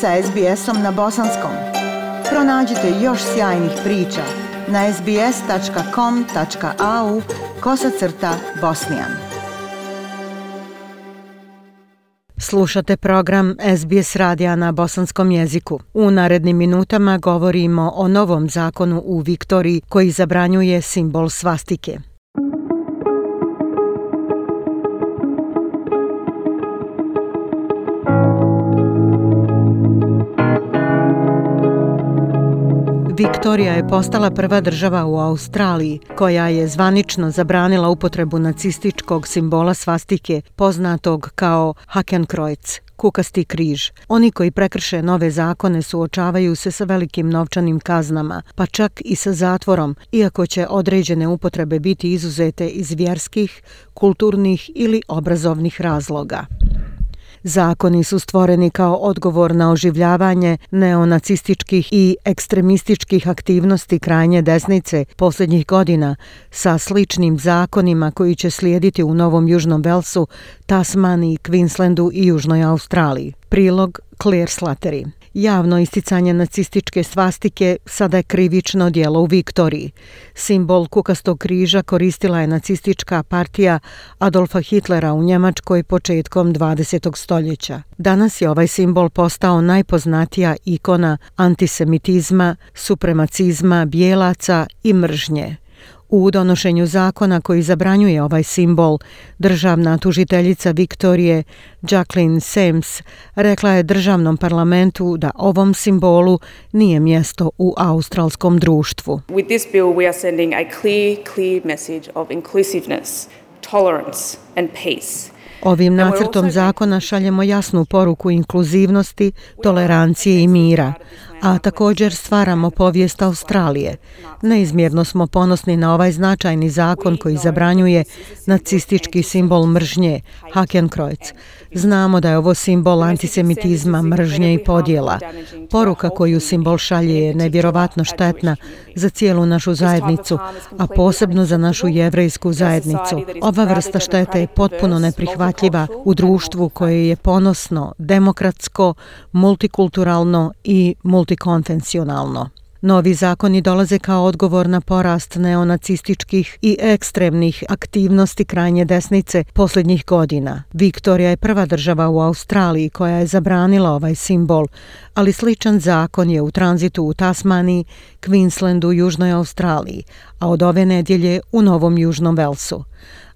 sa SBS-om na bosanskom. Pronađite još sjajnih priča na sbs.com.au kosacrta bosnijan. Slušate program SBS radija na bosanskom jeziku. U narednim minutama govorimo o novom zakonu u Viktoriji koji zabranjuje simbol svastike. Viktorija je postala prva država u Australiji koja je zvanično zabranila upotrebu nacističkog simbola svastike poznatog kao Hakenkreuz, kukasti križ. Oni koji prekrše nove zakone suočavaju se sa velikim novčanim kaznama, pa čak i sa zatvorom, iako će određene upotrebe biti izuzete iz vjerskih, kulturnih ili obrazovnih razloga. Zakoni su stvoreni kao odgovor na oživljavanje neonacističkih i ekstremističkih aktivnosti krajnje desnice posljednjih godina sa sličnim zakonima koji će slijediti u Novom Južnom Velsu, Tasmaniji, Queenslandu i Južnoj Australiji. Prilog Claire Slattery. Javno isticanje nacističke svastike sada je krivično dijelo u Viktoriji. Simbol kukastog križa koristila je nacistička partija Adolfa Hitlera u Njemačkoj početkom 20. stoljeća. Danas je ovaj simbol postao najpoznatija ikona antisemitizma, supremacizma, bijelaca i mržnje. U donošenju zakona koji zabranjuje ovaj simbol, državna tužiteljica Viktorije Jacqueline Sems rekla je državnom parlamentu da ovom simbolu nije mjesto u australskom društvu. With this bill we are sending a clear, clear message of inclusiveness, tolerance and peace. Ovim nacrtom zakona šaljemo jasnu poruku inkluzivnosti, tolerancije i mira, a također stvaramo povijest Australije. Neizmjerno smo ponosni na ovaj značajni zakon koji zabranjuje nacistički simbol mržnje, Hakenkreuz. Znamo da je ovo simbol antisemitizma, mržnje i podjela. Poruka koju simbol šalje je nevjerovatno štetna za cijelu našu zajednicu, a posebno za našu jevrejsku zajednicu. Ova vrsta štete je potpuno neprihvatljiva u društvu koje je ponosno, demokratsko, multikulturalno i multikonvencionalno. Novi zakoni dolaze kao odgovor na porast neonacističkih i ekstremnih aktivnosti krajnje desnice posljednjih godina. Viktorija je prva država u Australiji koja je zabranila ovaj simbol, ali sličan zakon je u tranzitu u Tasmaniji, Queenslandu, Južnoj Australiji, a od ove nedjelje u Novom Južnom Velsu.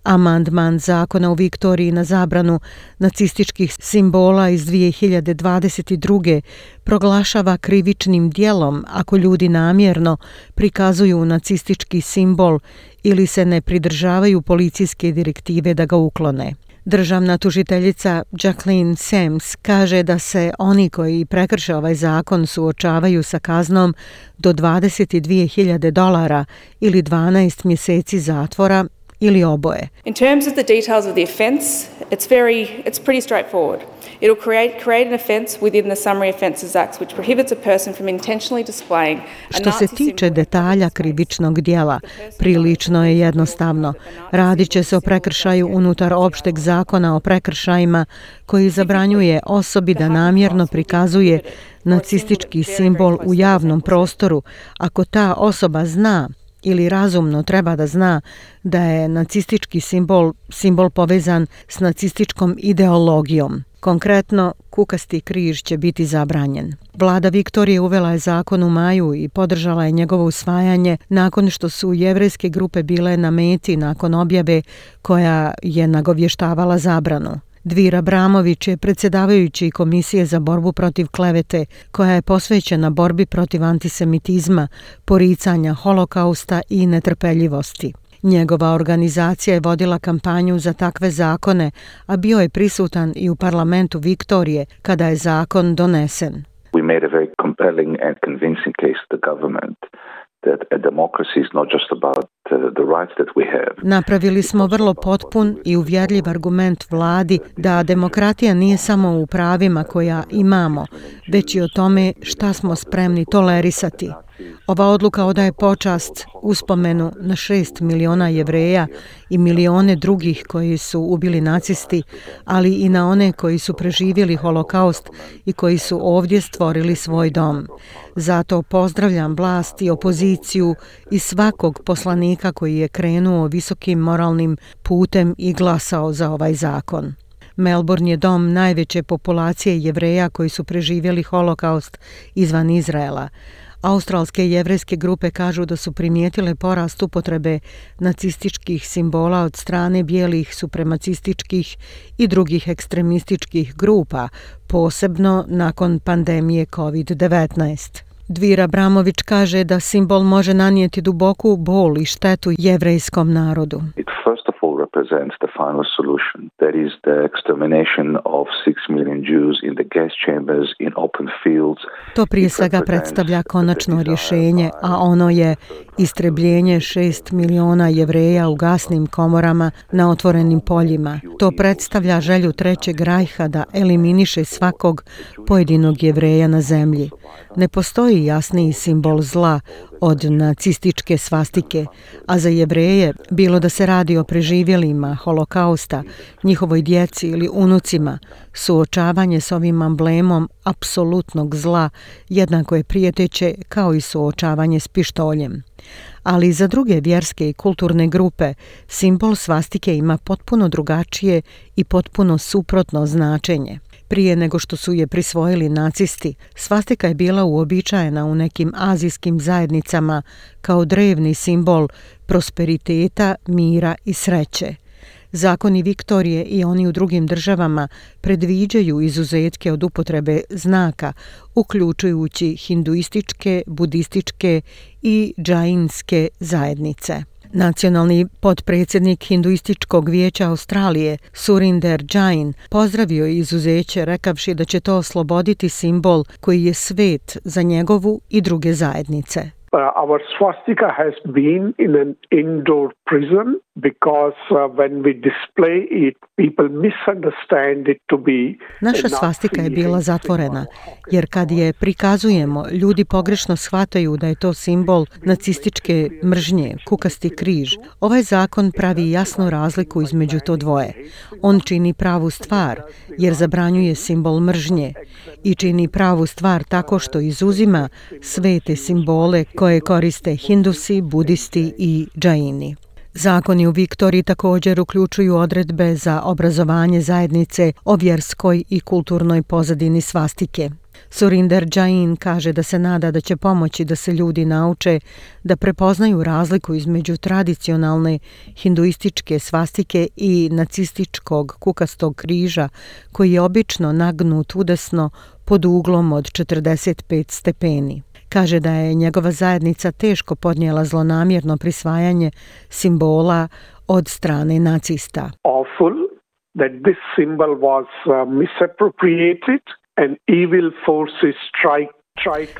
Amandman zakona u Viktoriji na zabranu nacističkih simbola iz 2022. proglašava krivičnim dijelom ako ljudi namjerno prikazuju nacistički simbol ili se ne pridržavaju policijske direktive da ga uklone. Državna tužiteljica Jacqueline Sams kaže da se oni koji prekrše ovaj zakon suočavaju sa kaznom do 22.000 dolara ili 12 mjeseci zatvora ili oboje. In terms of the details of the offence, it's very it's pretty straightforward. It will create create an offence within the Summary Offences Act which prohibits a person from intentionally displaying Što se tiče detalja krivičnog dijela, prilično je jednostavno. Radit će se o prekršaju unutar opšteg zakona o prekršajima koji zabranjuje osobi da namjerno prikazuje nacistički simbol u javnom prostoru ako ta osoba zna ili razumno treba da zna da je nacistički simbol simbol povezan s nacističkom ideologijom. Konkretno, kukasti križ će biti zabranjen. Vlada Viktorije uvela je zakon u maju i podržala je njegovo usvajanje nakon što su jevrejske grupe bile na meti nakon objave koja je nagovještavala zabranu. Dvira Bramović je predsjedavajući komisije za borbu protiv klevete koja je posvećena borbi protiv antisemitizma, poricanja holokausta i netrpeljivosti. Njegova organizacija je vodila kampanju za takve zakone, a bio je prisutan i u parlamentu Viktorije kada je zakon donesen. We made a very compelling and convincing case to the government Napravili smo vrlo potpun i uvjerljiv argument vladi da demokratija nije samo u pravima koja imamo, već i o tome šta smo spremni tolerisati. Ova odluka odaje počast uspomenu na šest miliona jevreja i milione drugih koji su ubili nacisti, ali i na one koji su preživjeli holokaust i koji su ovdje stvorili svoj dom. Zato pozdravljam vlast i opoziciju i svakog poslanika koji je krenuo visokim moralnim putem i glasao za ovaj zakon. Melbourne je dom najveće populacije jevreja koji su preživjeli holokaust izvan Izraela. Australske jevrejske grupe kažu da su primijetile porast upotrebe nacističkih simbola od strane bijelih supremacističkih i drugih ekstremističkih grupa, posebno nakon pandemije COVID-19. Dvira Bramović kaže da simbol može nanijeti duboku bol i štetu jevrejskom narodu. It first represents the final solution. That is the extermination of 6 million Jews in the gas chambers in open fields. To prije svega predstavlja konačno rješenje, a ono je istrebljenje 6 miliona jevreja u gasnim komorama na otvorenim poljima. To predstavlja želju trećeg rajha da eliminiše svakog pojedinog jevreja na zemlji. Ne postoji jasniji simbol zla od nacističke svastike, a za jevreje, bilo da se radi o preživjelima holokausta, njihovoj djeci ili unucima, suočavanje s ovim amblemom apsolutnog zla jednako je prijeteće kao i suočavanje s pištoljem. Ali za druge vjerske i kulturne grupe simbol svastike ima potpuno drugačije i potpuno suprotno značenje – Prije nego što su je prisvojili nacisti, svastika je bila uobičajena u nekim azijskim zajednicama kao drevni simbol prosperiteta, mira i sreće. Zakoni Viktorije i oni u drugim državama predviđaju izuzetke od upotrebe znaka, uključujući hinduističke, budističke i džainske zajednice. Nacionalni potpredsjednik Hinduističkog vijeća Australije, Surinder Jain, pozdravio je izuzeće rekavši da će to osloboditi simbol koji je svet za njegovu i druge zajednice. Uh, our swastika has been in an indoor prison because uh, when we display it people misunderstand it to be Naša svastika je bila zatvorena jer kad je prikazujemo ljudi pogrešno shvataju da je to simbol nacističke mržnje kukasti križ. Ovaj zakon pravi jasnu razliku između to dvoje. On čini pravu stvar jer zabranjuje simbol mržnje i čini pravu stvar tako što izuzima svete simbole koje koriste hindusi, budisti i džaini. Zakoni u Viktoriji također uključuju odredbe za obrazovanje zajednice o vjerskoj i kulturnoj pozadini svastike. Surinder Jain kaže da se nada da će pomoći da se ljudi nauče da prepoznaju razliku između tradicionalne hinduističke svastike i nacističkog kukastog križa koji je obično nagnut udesno pod uglom od 45 stepeni. Kaže da je njegova zajednica teško podnijela zlonamjerno prisvajanje simbola od strane nacista. Awful that this symbol was uh, misappropriated and evil forces strike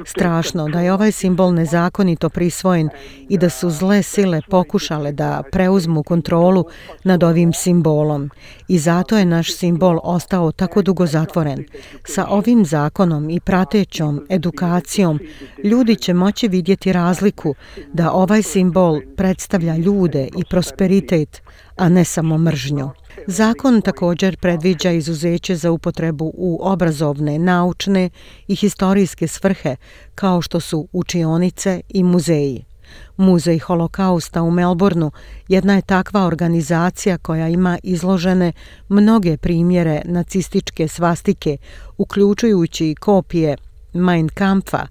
Strašno da je ovaj simbol nezakonito prisvojen i da su zle sile pokušale da preuzmu kontrolu nad ovim simbolom. I zato je naš simbol ostao tako dugo zatvoren. Sa ovim zakonom i pratećom edukacijom ljudi će moći vidjeti razliku da ovaj simbol predstavlja ljude i prosperitet, a ne samo mržnju. Zakon također predviđa izuzeće za upotrebu u obrazovne, naučne i historijske svrhe, kao što su učionice i muzeji. Muzej holokausta u Melbourneu jedna je takva organizacija koja ima izložene mnoge primjere nacističke svastike, uključujući kopije Mein Kampfa,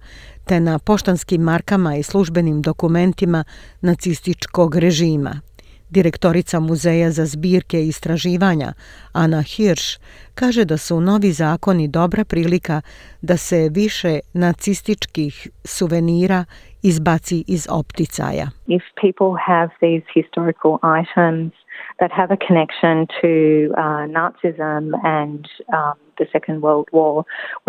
te na poštanskim markama i službenim dokumentima nacističkog režima. Direktorica Muzeja za zbirke i istraživanja, Ana Hirsch, kaže da su novi zakoni dobra prilika da se više nacističkih suvenira izbaci iz opticaja. If people have these historical items that have a connection to uh, Nazism and um, the Second World War,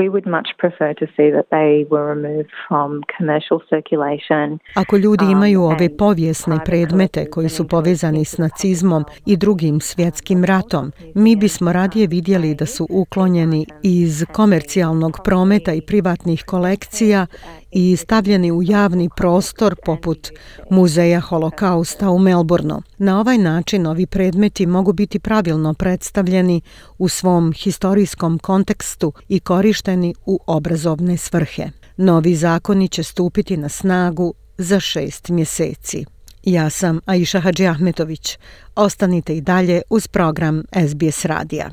we would much prefer to see that they were removed from commercial circulation. Ako ljudi um, imaju ove povijesne predmete koji su povezani s nacizmom i drugim svjetskim ratom, mi bismo radije vidjeli da su uklonjeni iz komercijalnog prometa i privatnih kolekcija i stavljeni u javni prostor poput Muzeja holokausta u Melbourneu. Na ovaj način ovi predmeti mogu biti pravilno predstavljeni u svom historijskom kontekstu i korišteni u obrazovne svrhe. Novi zakoni će stupiti na snagu za šest mjeseci. Ja sam Aisha Hadži Ahmetović. Ostanite i dalje uz program SBS Radija.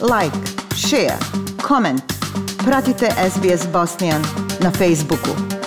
Like, share, comment. Pratite SBS Bosnian na Facebooku.